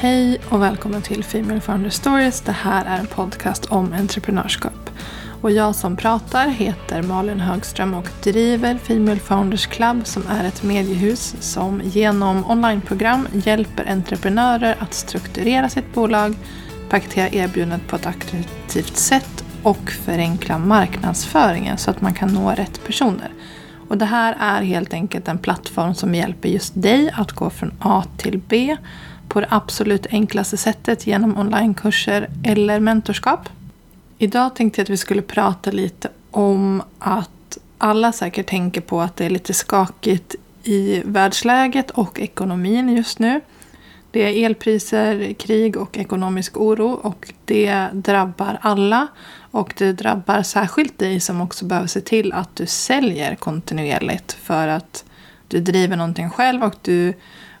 Hej och välkommen till Female Founder Stories. Det här är en podcast om entreprenörskap. Och jag som pratar heter Malin Högström och driver Female Founders Club som är ett mediehus som genom onlineprogram hjälper entreprenörer att strukturera sitt bolag, paketera erbjudandet på ett attraktivt sätt och förenkla marknadsföringen så att man kan nå rätt personer. Och det här är helt enkelt en plattform som hjälper just dig att gå från A till B på det absolut enklaste sättet genom onlinekurser eller mentorskap. Idag tänkte jag att vi skulle prata lite om att alla säkert tänker på att det är lite skakigt i världsläget och ekonomin just nu. Det är elpriser, krig och ekonomisk oro och det drabbar alla. Och det drabbar särskilt dig som också behöver se till att du säljer kontinuerligt för att du driver någonting själv och du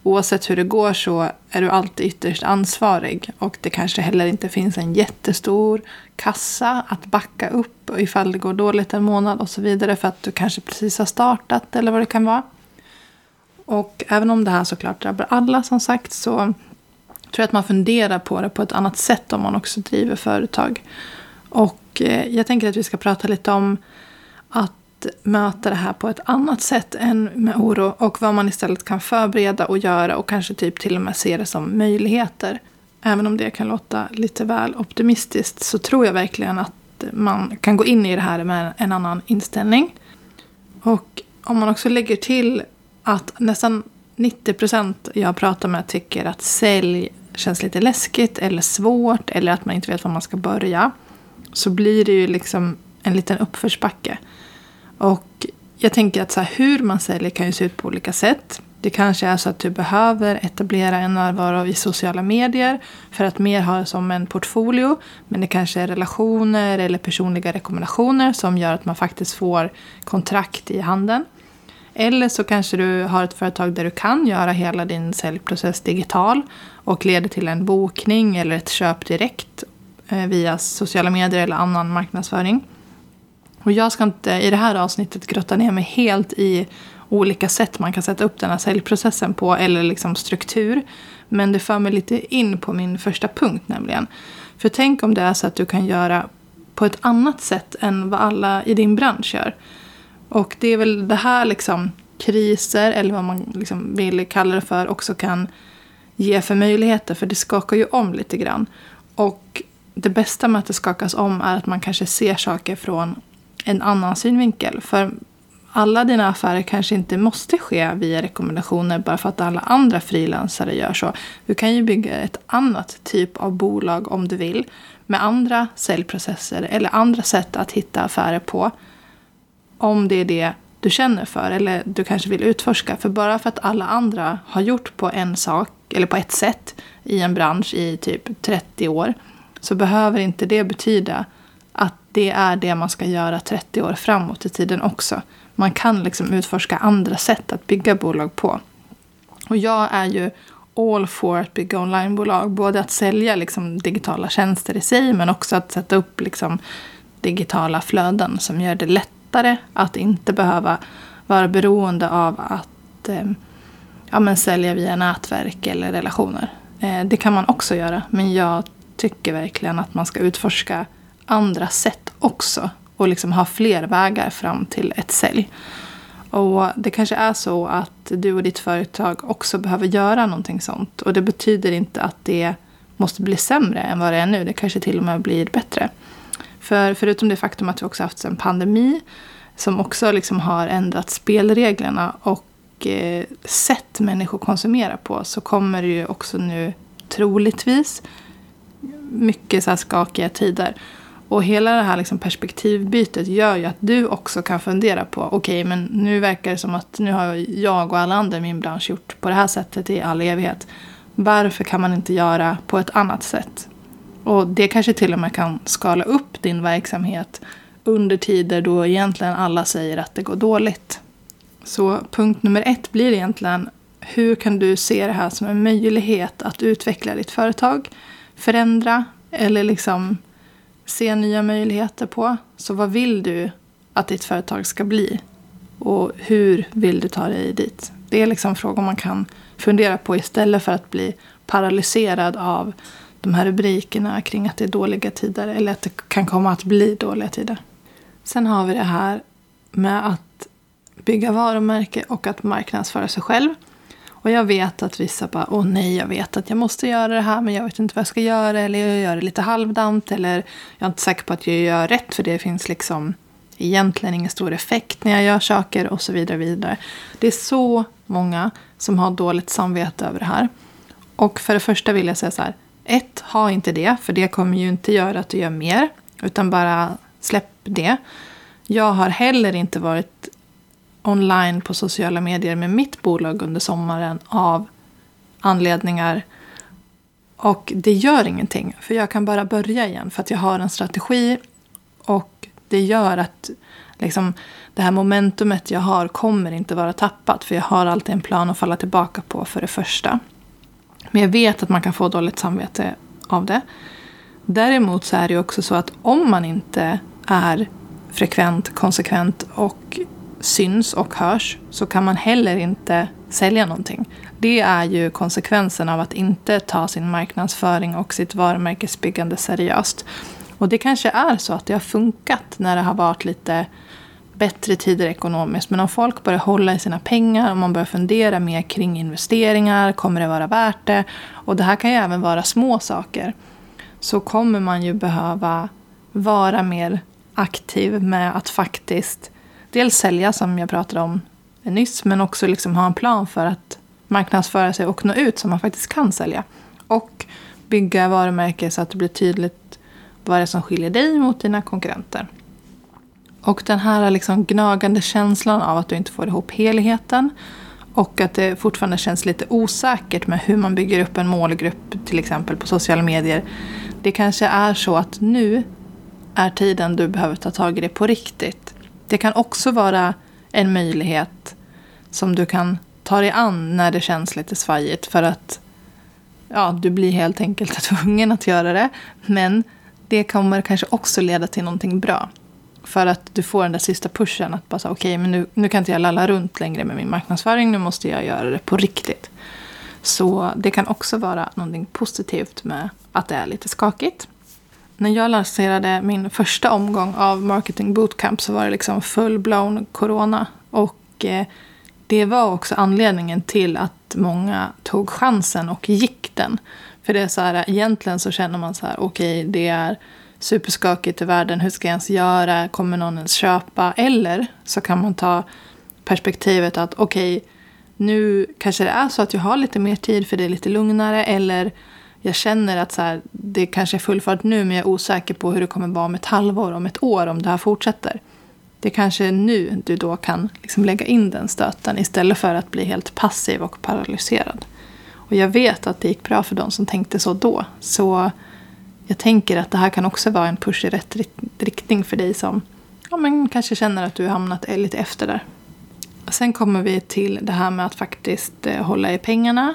oavsett hur det går så är du alltid ytterst ansvarig. Och det kanske heller inte finns en jättestor kassa att backa upp ifall det går dåligt en månad och så vidare för att du kanske precis har startat eller vad det kan vara. Och även om det här såklart drabbar alla som sagt så tror jag att man funderar på det på ett annat sätt om man också driver företag. Och eh, jag tänker att vi ska prata lite om att möta det här på ett annat sätt än med oro och vad man istället kan förbereda och göra och kanske typ till och med se det som möjligheter. Även om det kan låta lite väl optimistiskt så tror jag verkligen att man kan gå in i det här med en annan inställning. Och om man också lägger till att nästan 90 procent jag pratar med tycker att sälj känns lite läskigt eller svårt eller att man inte vet var man ska börja. Så blir det ju liksom en liten uppförsbacke. Och jag tänker att så här, hur man säljer kan ju se ut på olika sätt. Det kanske är så att du behöver etablera en närvaro i sociala medier för att mer ha som en portfolio. Men det kanske är relationer eller personliga rekommendationer som gör att man faktiskt får kontrakt i handen. Eller så kanske du har ett företag där du kan göra hela din säljprocess digital och leder till en bokning eller ett köp direkt eh, via sociala medier eller annan marknadsföring. Och jag ska inte i det här avsnittet grotta ner mig helt i olika sätt man kan sätta upp den här säljprocessen på eller liksom struktur. Men det för mig lite in på min första punkt nämligen. För tänk om det är så att du kan göra på ett annat sätt än vad alla i din bransch gör. Och det är väl det här liksom kriser, eller vad man liksom vill kalla det för, också kan ge för möjligheter. För det skakar ju om lite grann. Och det bästa med att det skakas om är att man kanske ser saker från en annan synvinkel. För alla dina affärer kanske inte måste ske via rekommendationer bara för att alla andra frilansare gör så. Du kan ju bygga ett annat typ av bolag om du vill med andra säljprocesser eller andra sätt att hitta affärer på. Om det är det du känner för eller du kanske vill utforska. För bara för att alla andra har gjort på en sak eller på ett sätt i en bransch i typ 30 år så behöver inte det betyda att det är det man ska göra 30 år framåt i tiden också. Man kan liksom utforska andra sätt att bygga bolag på. Och jag är ju all for att bygga onlinebolag. Både att sälja liksom digitala tjänster i sig men också att sätta upp liksom digitala flöden som gör det lättare att inte behöva vara beroende av att eh, ja, men sälja via nätverk eller relationer. Eh, det kan man också göra men jag tycker verkligen att man ska utforska andra sätt också. Och liksom ha fler vägar fram till ett sälj. Och det kanske är så att du och ditt företag också behöver göra någonting sånt. Och det betyder inte att det måste bli sämre än vad det är nu. Det kanske till och med blir bättre. För förutom det faktum att vi också haft en pandemi som också liksom har ändrat spelreglerna och eh, sätt människor konsumera på så kommer det ju också nu troligtvis mycket så här skakiga tider. Och hela det här liksom perspektivbytet gör ju att du också kan fundera på, okej okay, men nu verkar det som att nu har jag och alla andra i min bransch gjort på det här sättet i all evighet. Varför kan man inte göra på ett annat sätt? Och det kanske till och med kan skala upp din verksamhet under tider då egentligen alla säger att det går dåligt. Så punkt nummer ett blir egentligen hur kan du se det här som en möjlighet att utveckla ditt företag, förändra eller liksom se nya möjligheter på. Så vad vill du att ditt företag ska bli? Och hur vill du ta dig dit? Det är liksom frågor man kan fundera på istället för att bli paralyserad av de här rubrikerna kring att det är dåliga tider eller att det kan komma att bli dåliga tider. Sen har vi det här med att bygga varumärke och att marknadsföra sig själv. Och jag vet att vissa bara, åh nej, jag vet att jag måste göra det här men jag vet inte vad jag ska göra eller jag gör det lite halvdant eller jag är inte säker på att jag gör rätt för det finns liksom egentligen ingen stor effekt när jag gör saker och så vidare. vidare. Det är så många som har dåligt samvete över det här. Och för det första vill jag säga så här, ett, ha inte det, för det kommer ju inte göra att du gör mer, utan bara släpp det. Jag har heller inte varit online på sociala medier med mitt bolag under sommaren av anledningar. Och det gör ingenting, för jag kan bara börja igen för att jag har en strategi och det gör att liksom, det här momentumet jag har kommer inte vara tappat för jag har alltid en plan att falla tillbaka på för det första. Men jag vet att man kan få dåligt samvete av det. Däremot så är det också så att om man inte är frekvent, konsekvent och syns och hörs så kan man heller inte sälja någonting. Det är ju konsekvensen av att inte ta sin marknadsföring och sitt varumärkesbyggande seriöst. Och det kanske är så att det har funkat när det har varit lite bättre tider ekonomiskt. Men om folk börjar hålla i sina pengar, om man börjar fundera mer kring investeringar, kommer det vara värt det? Och det här kan ju även vara små saker. Så kommer man ju behöva vara mer aktiv med att faktiskt dels sälja som jag pratade om nyss, men också liksom ha en plan för att marknadsföra sig och nå ut så man faktiskt kan sälja. Och bygga varumärke så att det blir tydligt vad det är som skiljer dig mot dina konkurrenter. Och den här liksom gnagande känslan av att du inte får ihop helheten och att det fortfarande känns lite osäkert med hur man bygger upp en målgrupp till exempel på sociala medier. Det kanske är så att nu är tiden du behöver ta tag i det på riktigt. Det kan också vara en möjlighet som du kan ta dig an när det känns lite svajigt för att ja, du blir helt enkelt tvungen att göra det. Men det kommer kanske också leda till någonting bra. För att du får den där sista pushen att bara säga okej, okay, men nu, nu kan inte jag lalla runt längre med min marknadsföring, nu måste jag göra det på riktigt. Så det kan också vara någonting positivt med att det är lite skakigt. När jag lanserade min första omgång av Marketing Bootcamp så var det liksom full-blown corona. Och eh, det var också anledningen till att många tog chansen och gick den. För det är så här, egentligen så känner man så här, okej, okay, det är superskakigt i världen. Hur ska jag ens göra? Kommer någon ens köpa? Eller så kan man ta perspektivet att okej, okay, nu kanske det är så att jag har lite mer tid för det är lite lugnare. Eller jag känner att så här, det kanske är full fart nu men jag är osäker på hur det kommer vara om ett halvår, om ett år, om det här fortsätter. Det kanske är nu du då kan liksom lägga in den stöten istället för att bli helt passiv och paralyserad. Och jag vet att det gick bra för de som tänkte så då. Så jag tänker att det här kan också vara en push i rätt riktning för dig som ja, men kanske känner att du har hamnat lite efter där. Sen kommer vi till det här med att faktiskt eh, hålla i pengarna.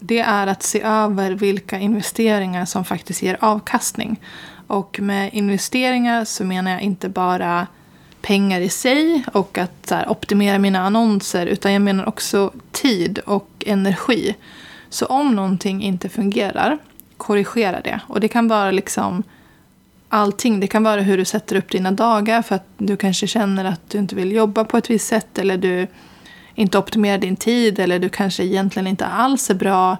Det är att se över vilka investeringar som faktiskt ger avkastning. Och med investeringar så menar jag inte bara pengar i sig och att här, optimera mina annonser utan jag menar också tid och energi. Så om någonting inte fungerar korrigera det. Och det kan vara liksom allting. Det kan vara hur du sätter upp dina dagar för att du kanske känner att du inte vill jobba på ett visst sätt eller du inte optimerar din tid eller du kanske egentligen inte alls är bra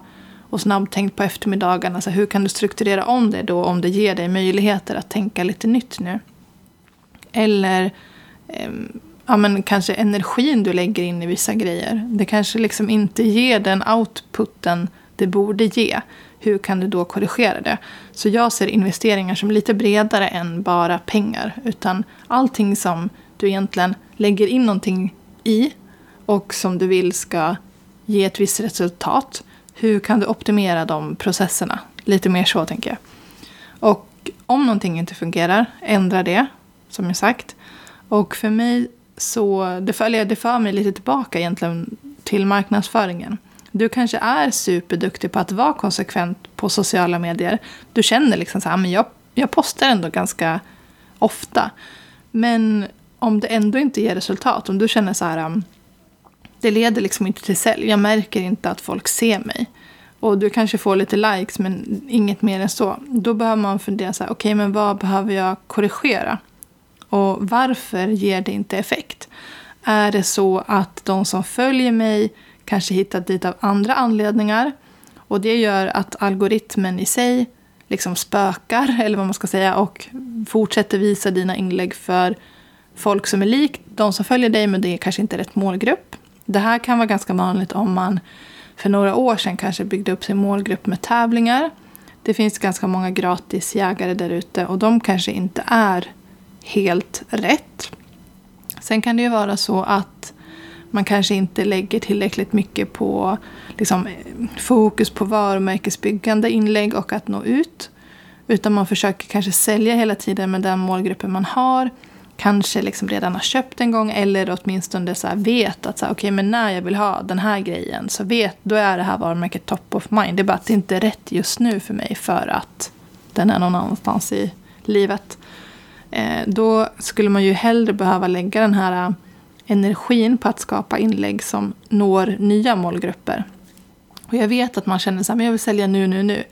och snabbtänkt på eftermiddagarna. Så hur kan du strukturera om det då om det ger dig möjligheter att tänka lite nytt nu? Eller eh, ja, men kanske energin du lägger in i vissa grejer. Det kanske liksom inte ger den outputen det borde ge hur kan du då korrigera det? Så jag ser investeringar som lite bredare än bara pengar. Utan allting som du egentligen lägger in någonting i och som du vill ska ge ett visst resultat. Hur kan du optimera de processerna? Lite mer så tänker jag. Och om någonting inte fungerar, ändra det, som jag sagt. Och för mig så, det för, det för mig lite tillbaka egentligen till marknadsföringen. Du kanske är superduktig på att vara konsekvent på sociala medier. Du känner liksom så här, ah, men jag, jag postar ändå ganska ofta. Men om det ändå inte ger resultat, om du känner så här, ah, det leder liksom inte till sälj. Jag märker inte att folk ser mig. Och du kanske får lite likes men inget mer än så. Då behöver man fundera så här, okej okay, men vad behöver jag korrigera? Och varför ger det inte effekt? Är det så att de som följer mig kanske hittat dit av andra anledningar? Och det gör att algoritmen i sig liksom spökar, eller vad man ska säga, och fortsätter visa dina inlägg för folk som är lik de som följer dig, men det är kanske inte rätt målgrupp. Det här kan vara ganska vanligt om man för några år sedan kanske byggde upp sin målgrupp med tävlingar. Det finns ganska många gratis jägare där ute och de kanske inte är helt rätt. Sen kan det ju vara så att man kanske inte lägger tillräckligt mycket på liksom, fokus på varumärkesbyggande inlägg och att nå ut. Utan man försöker kanske sälja hela tiden med den målgruppen man har kanske liksom redan har köpt en gång eller åtminstone så vet att så här, okay, men när jag vill ha den här grejen så vet, då är det här varumärket top of mind. Det är bara att det inte är rätt just nu för mig för att den är någon annanstans i livet. Eh, då skulle man ju hellre behöva lägga den här eh, energin på att skapa inlägg som når nya målgrupper. Och jag vet att man känner så här, men jag vill sälja nu, nu, nu.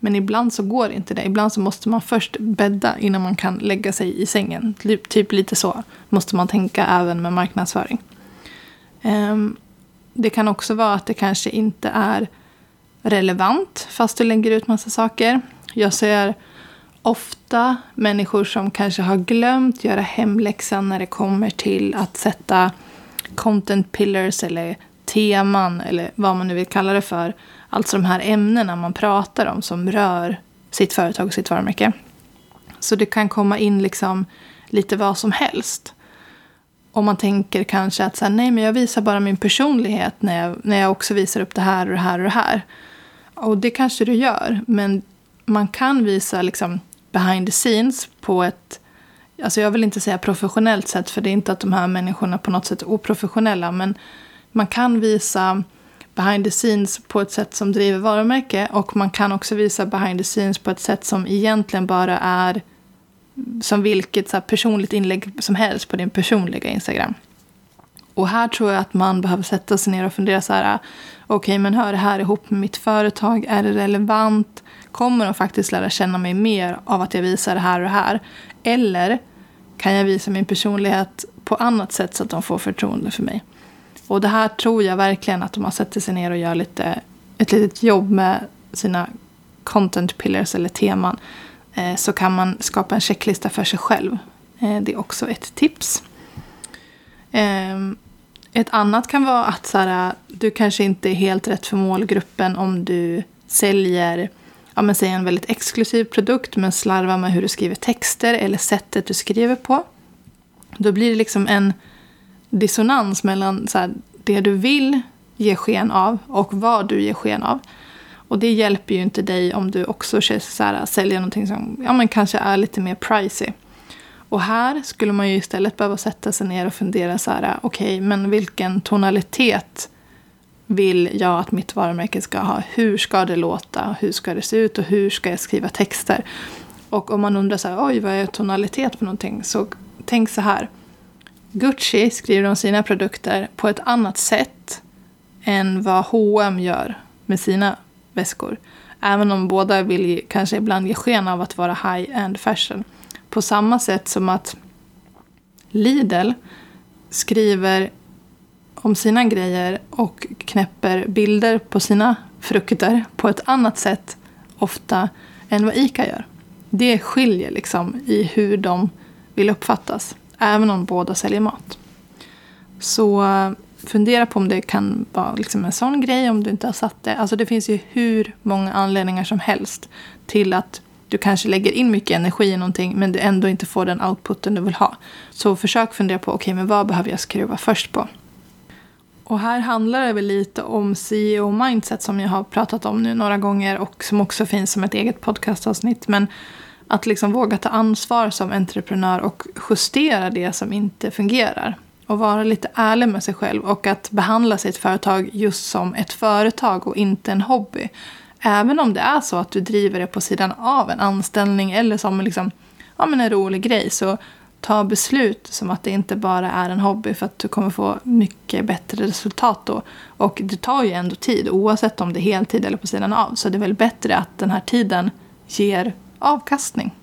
Men ibland så går inte det. Ibland så måste man först bädda innan man kan lägga sig i sängen. Typ, typ lite så måste man tänka även med marknadsföring. Um, det kan också vara att det kanske inte är relevant fast du lägger ut massa saker. Jag ser ofta människor som kanske har glömt göra hemläxan när det kommer till att sätta content pillars eller teman eller vad man nu vill kalla det för Alltså de här ämnena man pratar om som rör sitt företag och sitt varumärke. Så det kan komma in liksom lite vad som helst. Om man tänker kanske att så här, nej men jag visar bara min personlighet när jag, när jag också visar upp det här och det här och det här. Och det kanske du gör, men man kan visa liksom behind the scenes på ett, alltså jag vill inte säga professionellt sätt för det är inte att de här människorna på något sätt är oprofessionella, men man kan visa behind the scenes på ett sätt som driver varumärke och man kan också visa behind the scenes på ett sätt som egentligen bara är som vilket så personligt inlägg som helst på din personliga Instagram. Och här tror jag att man behöver sätta sig ner och fundera så här. Okej, okay, men hör det här ihop med mitt företag? Är det relevant? Kommer de faktiskt lära känna mig mer av att jag visar det här och det här? Eller kan jag visa min personlighet på annat sätt så att de får förtroende för mig? Och det här tror jag verkligen att om man sätter sig ner och gör lite, ett litet jobb med sina content pillars eller teman. Eh, så kan man skapa en checklista för sig själv. Eh, det är också ett tips. Eh, ett annat kan vara att så här, du kanske inte är helt rätt för målgruppen om du säljer ja, men säg en väldigt exklusiv produkt men slarvar med hur du skriver texter eller sättet du skriver på. Då blir det liksom en dissonans mellan så här, det du vill ge sken av och vad du ger sken av. Och det hjälper ju inte dig om du också så här, säljer någonting som ja, men kanske är lite mer pricey. Och här skulle man ju istället behöva sätta sig ner och fundera så här, okej, okay, men vilken tonalitet vill jag att mitt varumärke ska ha? Hur ska det låta? Hur ska det se ut? Och hur ska jag skriva texter? Och om man undrar så här, oj, vad är tonalitet för någonting? Så tänk så här. Gucci skriver om sina produkter på ett annat sätt än vad H&M gör med sina väskor. Även om båda vill kanske ibland ge sken av att vara high-end fashion. På samma sätt som att Lidl skriver om sina grejer och knäpper bilder på sina frukter på ett annat sätt ofta än vad ICA gör. Det skiljer liksom i hur de vill uppfattas. Även om båda säljer mat. Så eh, fundera på om det kan vara liksom en sån grej om du inte har satt det. Alltså det finns ju hur många anledningar som helst till att du kanske lägger in mycket energi i någonting men du ändå inte får den outputen du vill ha. Så försök fundera på okej, okay, men vad behöver jag skruva först på? Och här handlar det väl lite om CEO mindset som jag har pratat om nu några gånger och som också finns som ett eget podcastavsnitt. Men att liksom våga ta ansvar som entreprenör och justera det som inte fungerar. Och vara lite ärlig med sig själv och att behandla sitt företag just som ett företag och inte en hobby. Även om det är så att du driver det på sidan av en anställning eller som liksom, ja, men en rolig grej så ta beslut som att det inte bara är en hobby för att du kommer få mycket bättre resultat då. Och det tar ju ändå tid oavsett om det är heltid eller på sidan av. Så det är väl bättre att den här tiden ger avkastning.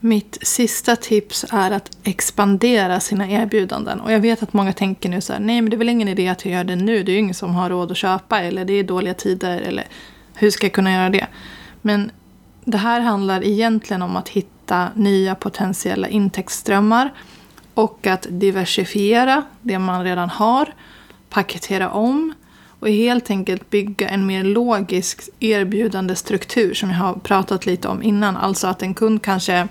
Mitt sista tips är att expandera sina erbjudanden. Och jag vet att många tänker nu så här, nej men det är väl ingen idé att jag gör det nu. Det är ju ingen som har råd att köpa eller det är dåliga tider eller hur ska jag kunna göra det? Men det här handlar egentligen om att hitta nya potentiella intäktsströmmar och att diversifiera det man redan har, paketera om och helt enkelt bygga en mer logisk erbjudande struktur som jag har pratat lite om innan. Alltså att en kund kanske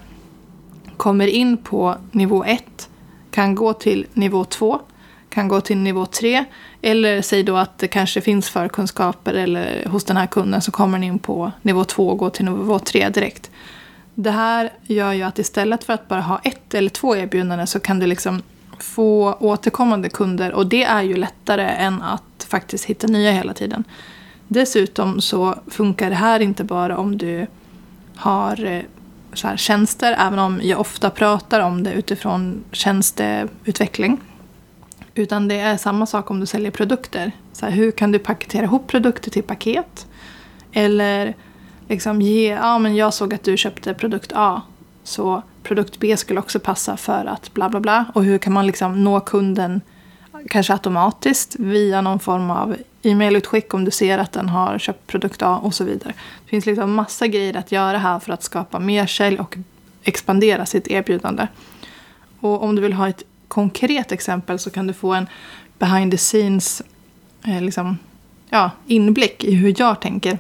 kommer in på nivå 1, kan gå till nivå 2, kan gå till nivå 3 eller säg då att det kanske finns förkunskaper eller hos den här kunden så kommer den in på nivå 2 och går till nivå 3 direkt. Det här gör ju att istället för att bara ha ett eller två erbjudanden så kan du liksom få återkommande kunder och det är ju lättare än att faktiskt hitta nya hela tiden. Dessutom så funkar det här inte bara om du har eh, så här, tjänster, även om jag ofta pratar om det utifrån tjänsteutveckling. Utan det är samma sak om du säljer produkter. Så här, hur kan du paketera ihop produkter till paket? Eller liksom ge, ja men jag såg att du köpte produkt A. Så produkt B skulle också passa för att bla bla bla. Och hur kan man liksom nå kunden kanske automatiskt via någon form av e-mailutskick om du ser att den har köpt produkt A och så vidare. Det finns liksom massa grejer att göra här för att skapa mer sälj och expandera sitt erbjudande. Och om du vill ha ett konkret exempel så kan du få en behind the scenes eh, liksom, ja, inblick i hur jag tänker.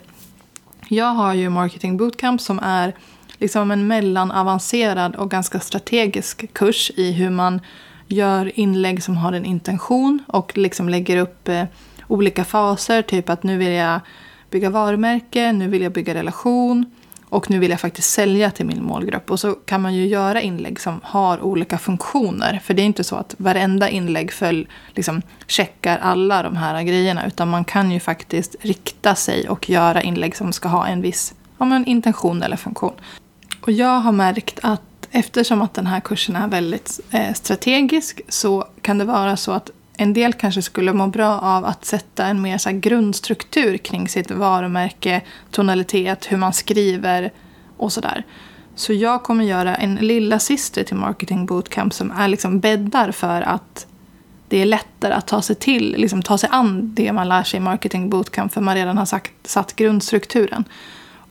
Jag har ju Marketing Bootcamp som är liksom en mellanavancerad och ganska strategisk kurs i hur man gör inlägg som har en intention och liksom lägger upp eh, olika faser. Typ att nu vill jag bygga varumärke, nu vill jag bygga relation och nu vill jag faktiskt sälja till min målgrupp. Och så kan man ju göra inlägg som har olika funktioner. För det är inte så att varenda inlägg följ, liksom, checkar alla de här grejerna. Utan man kan ju faktiskt rikta sig och göra inlägg som ska ha en viss ja, men intention eller funktion. Och jag har märkt att eftersom att den här kursen är väldigt eh, strategisk så kan det vara så att en del kanske skulle må bra av att sätta en mer så grundstruktur kring sitt varumärke, tonalitet, hur man skriver och sådär. Så jag kommer göra en lilla syster till Marketing Bootcamp som är liksom bäddar för att det är lättare att ta sig till, liksom ta sig an det man lär sig i Marketing Bootcamp för man redan har sagt, satt grundstrukturen.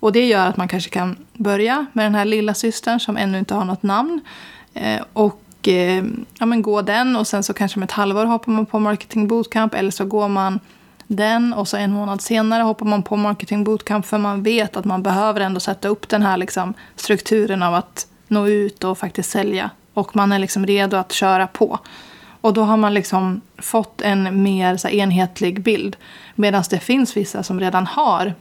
Och det gör att man kanske kan börja med den här lilla systern som ännu inte har något namn. Eh, och eh, ja, men gå den och sen så kanske med ett halvår hoppar man på marketing bootcamp eller så går man den och så en månad senare hoppar man på marketing bootcamp för man vet att man behöver ändå sätta upp den här liksom, strukturen av att nå ut och faktiskt sälja. Och man är liksom redo att köra på. Och då har man liksom fått en mer så här, enhetlig bild. Medan det finns vissa som redan har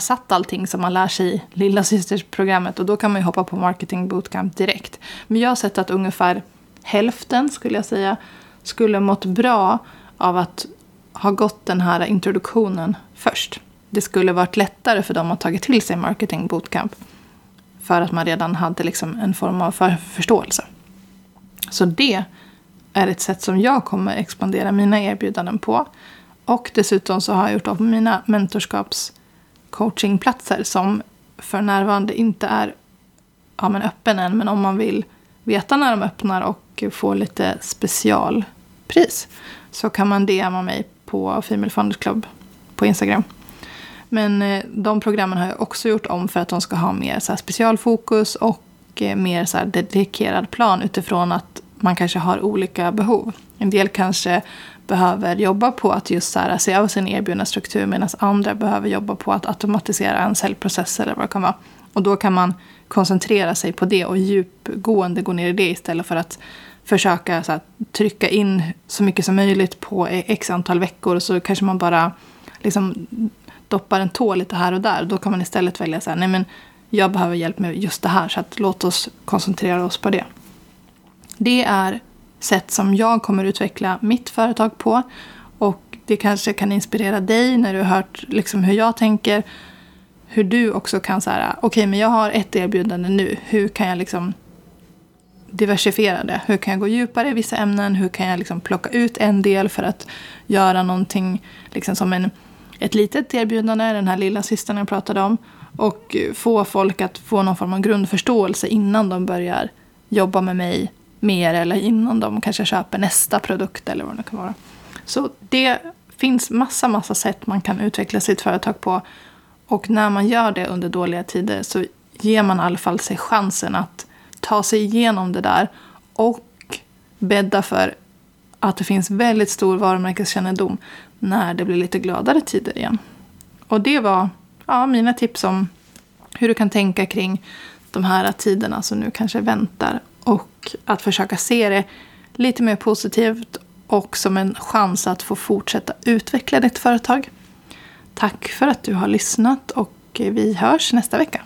satt allting som man lär sig i lilla systersprogrammet och då kan man ju hoppa på marketing bootcamp direkt. Men jag har sett att ungefär hälften skulle jag säga skulle mått bra av att ha gått den här introduktionen först. Det skulle varit lättare för dem att ta till sig marketing bootcamp för att man redan hade liksom en form av för förståelse. Så det är ett sätt som jag kommer expandera mina erbjudanden på. Och dessutom så har jag gjort av mina mentorskaps coachingplatser som för närvarande inte är ja, men öppen än. Men om man vill veta när de öppnar och få lite specialpris så kan man DMa mig på Female Funders Club på Instagram. Men eh, de programmen har jag också gjort om för att de ska ha mer så specialfokus och eh, mer så dedikerad plan utifrån att man kanske har olika behov. En del kanske behöver jobba på att just så här, alltså, se över sin erbjudna struktur medan andra behöver jobba på att automatisera en säljprocess eller vad det kan vara. Och då kan man koncentrera sig på det och djupgående gå ner i det istället för att försöka så här, trycka in så mycket som möjligt på e- x antal veckor och så kanske man bara liksom doppar en tå lite här och där. Då kan man istället välja så här, nej men jag behöver hjälp med just det här så att låt oss koncentrera oss på det. Det är sätt som jag kommer utveckla mitt företag på. Och det kanske kan inspirera dig när du har hört liksom hur jag tänker. Hur du också kan säga, okej okay, men jag har ett erbjudande nu. Hur kan jag liksom diversifiera det. Hur kan jag gå djupare i vissa ämnen? Hur kan jag liksom plocka ut en del för att göra någonting liksom som en, ett litet erbjudande, den här lilla systern jag pratade om. Och få folk att få någon form av grundförståelse innan de börjar jobba med mig mer eller innan de kanske köper nästa produkt eller vad det kan vara. Så det finns massa, massa sätt man kan utveckla sitt företag på. Och när man gör det under dåliga tider så ger man i alla fall sig chansen att ta sig igenom det där och bädda för att det finns väldigt stor varumärkeskännedom när det blir lite gladare tider igen. Och det var ja, mina tips om hur du kan tänka kring de här tiderna som nu kanske väntar. Och att försöka se det lite mer positivt och som en chans att få fortsätta utveckla ditt företag. Tack för att du har lyssnat och vi hörs nästa vecka.